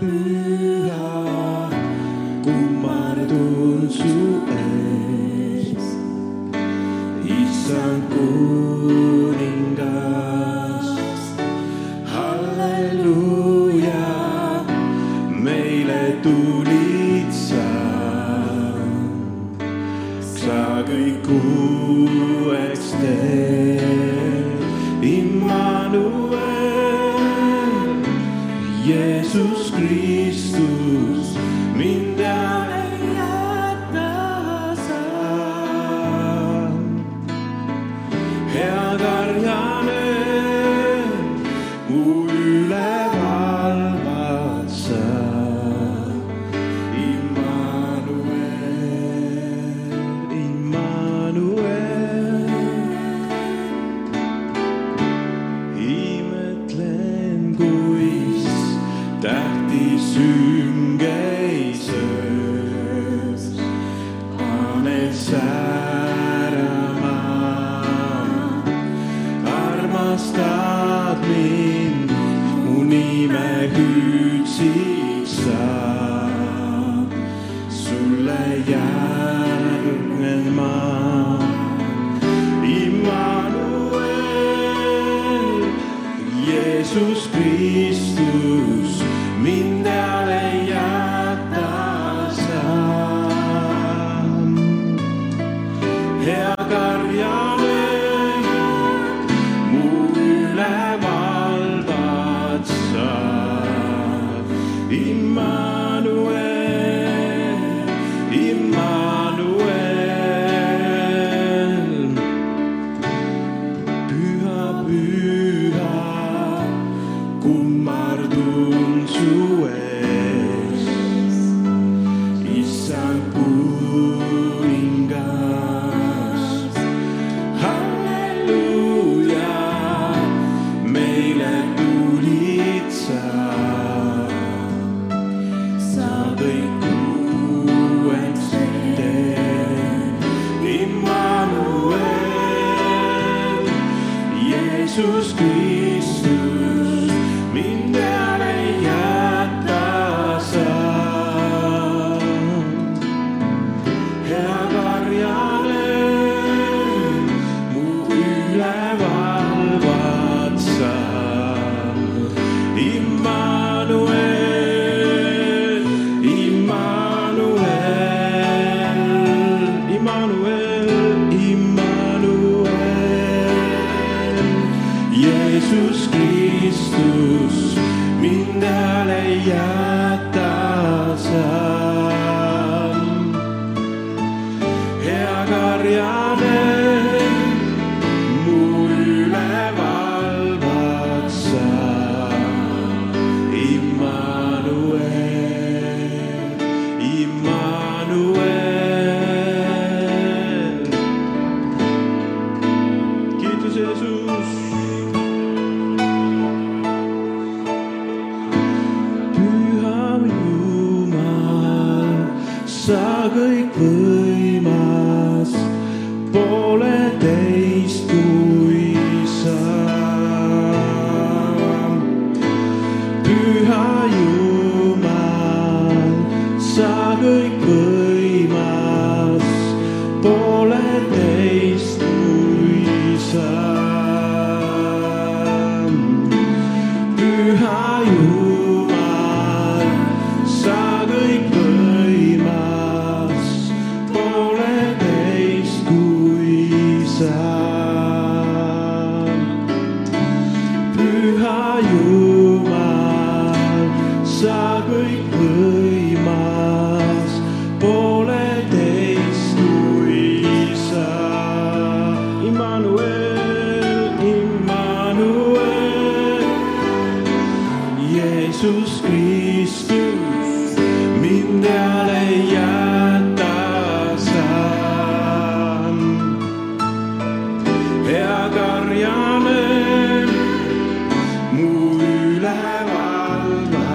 pyhä, kummardun su ees. Isän kuningas, halleluja, meile tulit sä. Sä kõik uueks teed, Immanuel. Jēzus Kristus. Immanuel. sa kõik võimas, pole teist kui sa. püha Jumal, sa kõik võimas, pole teist kui sa. püha Jumal, sa kõik võimas.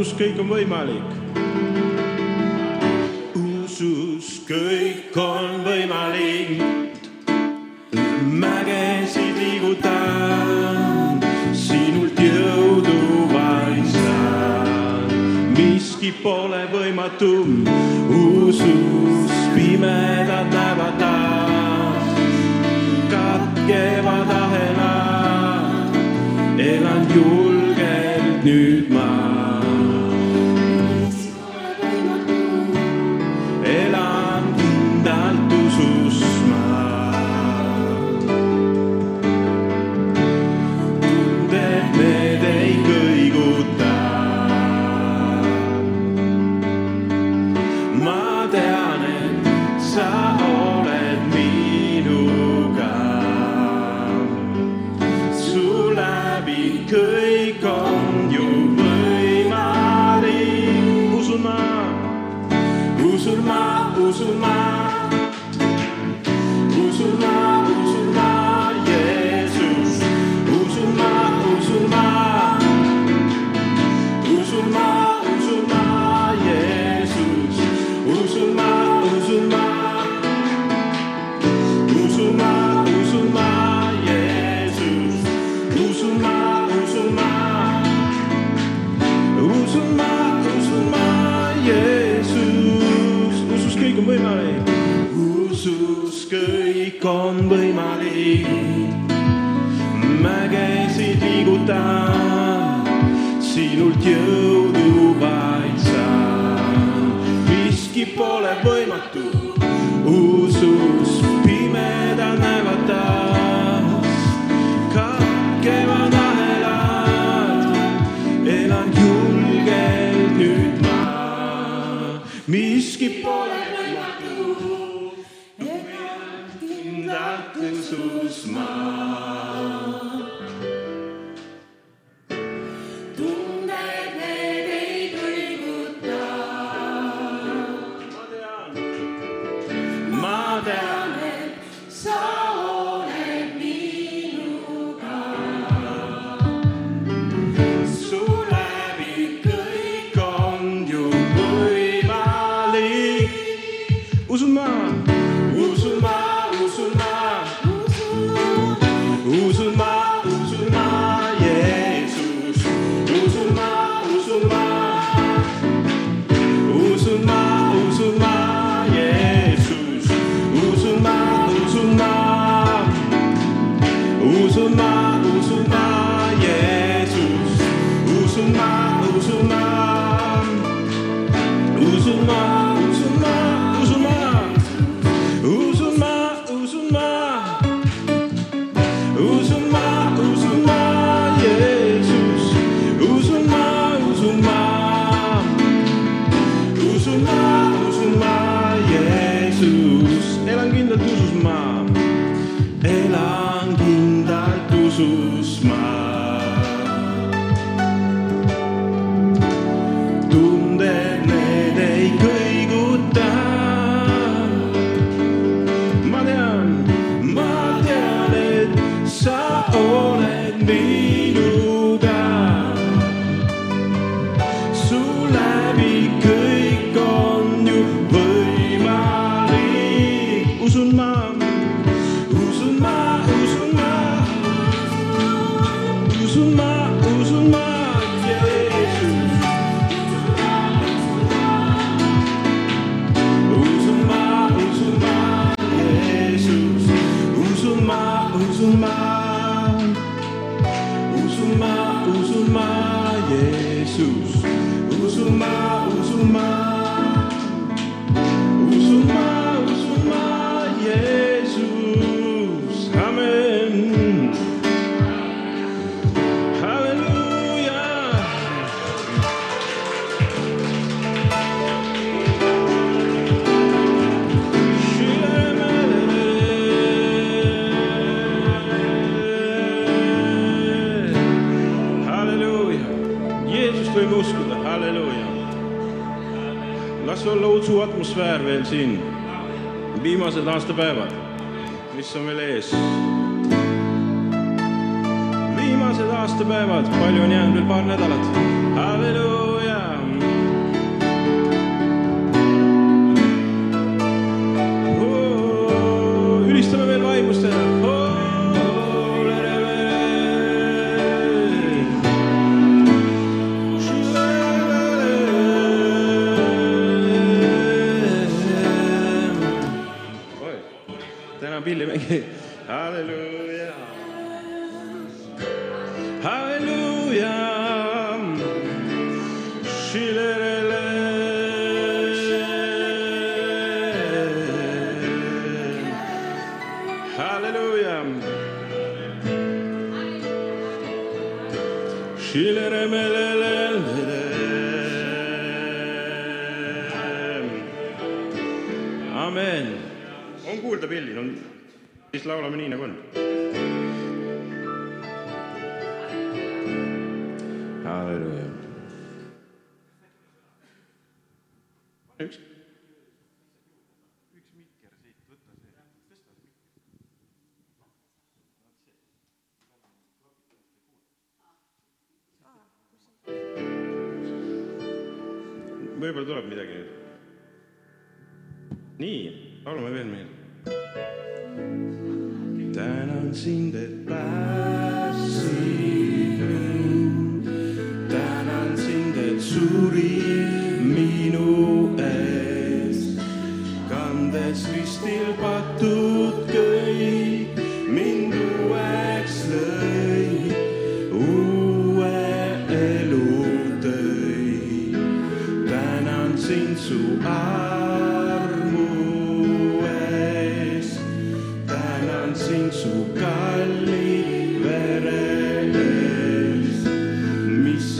usus kõik on võimalik. usus kõik on võimalik. mägesid liigutan, sinult jõudu vaistan. miski pole võimatu, usus pimedad näevad taas, katkevad ahelad, elan julgelt nüüd ma. suudan, sinult jõudu vaid saan. miski pole võimatu, usus pimedad näevad taas, katkevad ahelad, elan julgelt nüüd ma. miski pole võimatu, elan kindlalt tõusus ma. las olla usu atmosfäär veel siin, viimased aastapäevad, mis on veel ees. viimased aastapäevad, palju on jäänud veel paar nädalat. halleluuja. și le remelele Amen. on kuulda pillil, on, siis laulame nii, nagu on. halleluuja. üks võib-olla tuleb midagi nüüd. nii, laulame veel meil. tänan sind, et päästsid mind, tänan sind, et suutsid.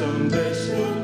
Someday soon.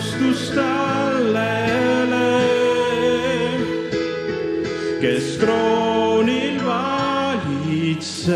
austus tallele, kes troonil valitseb.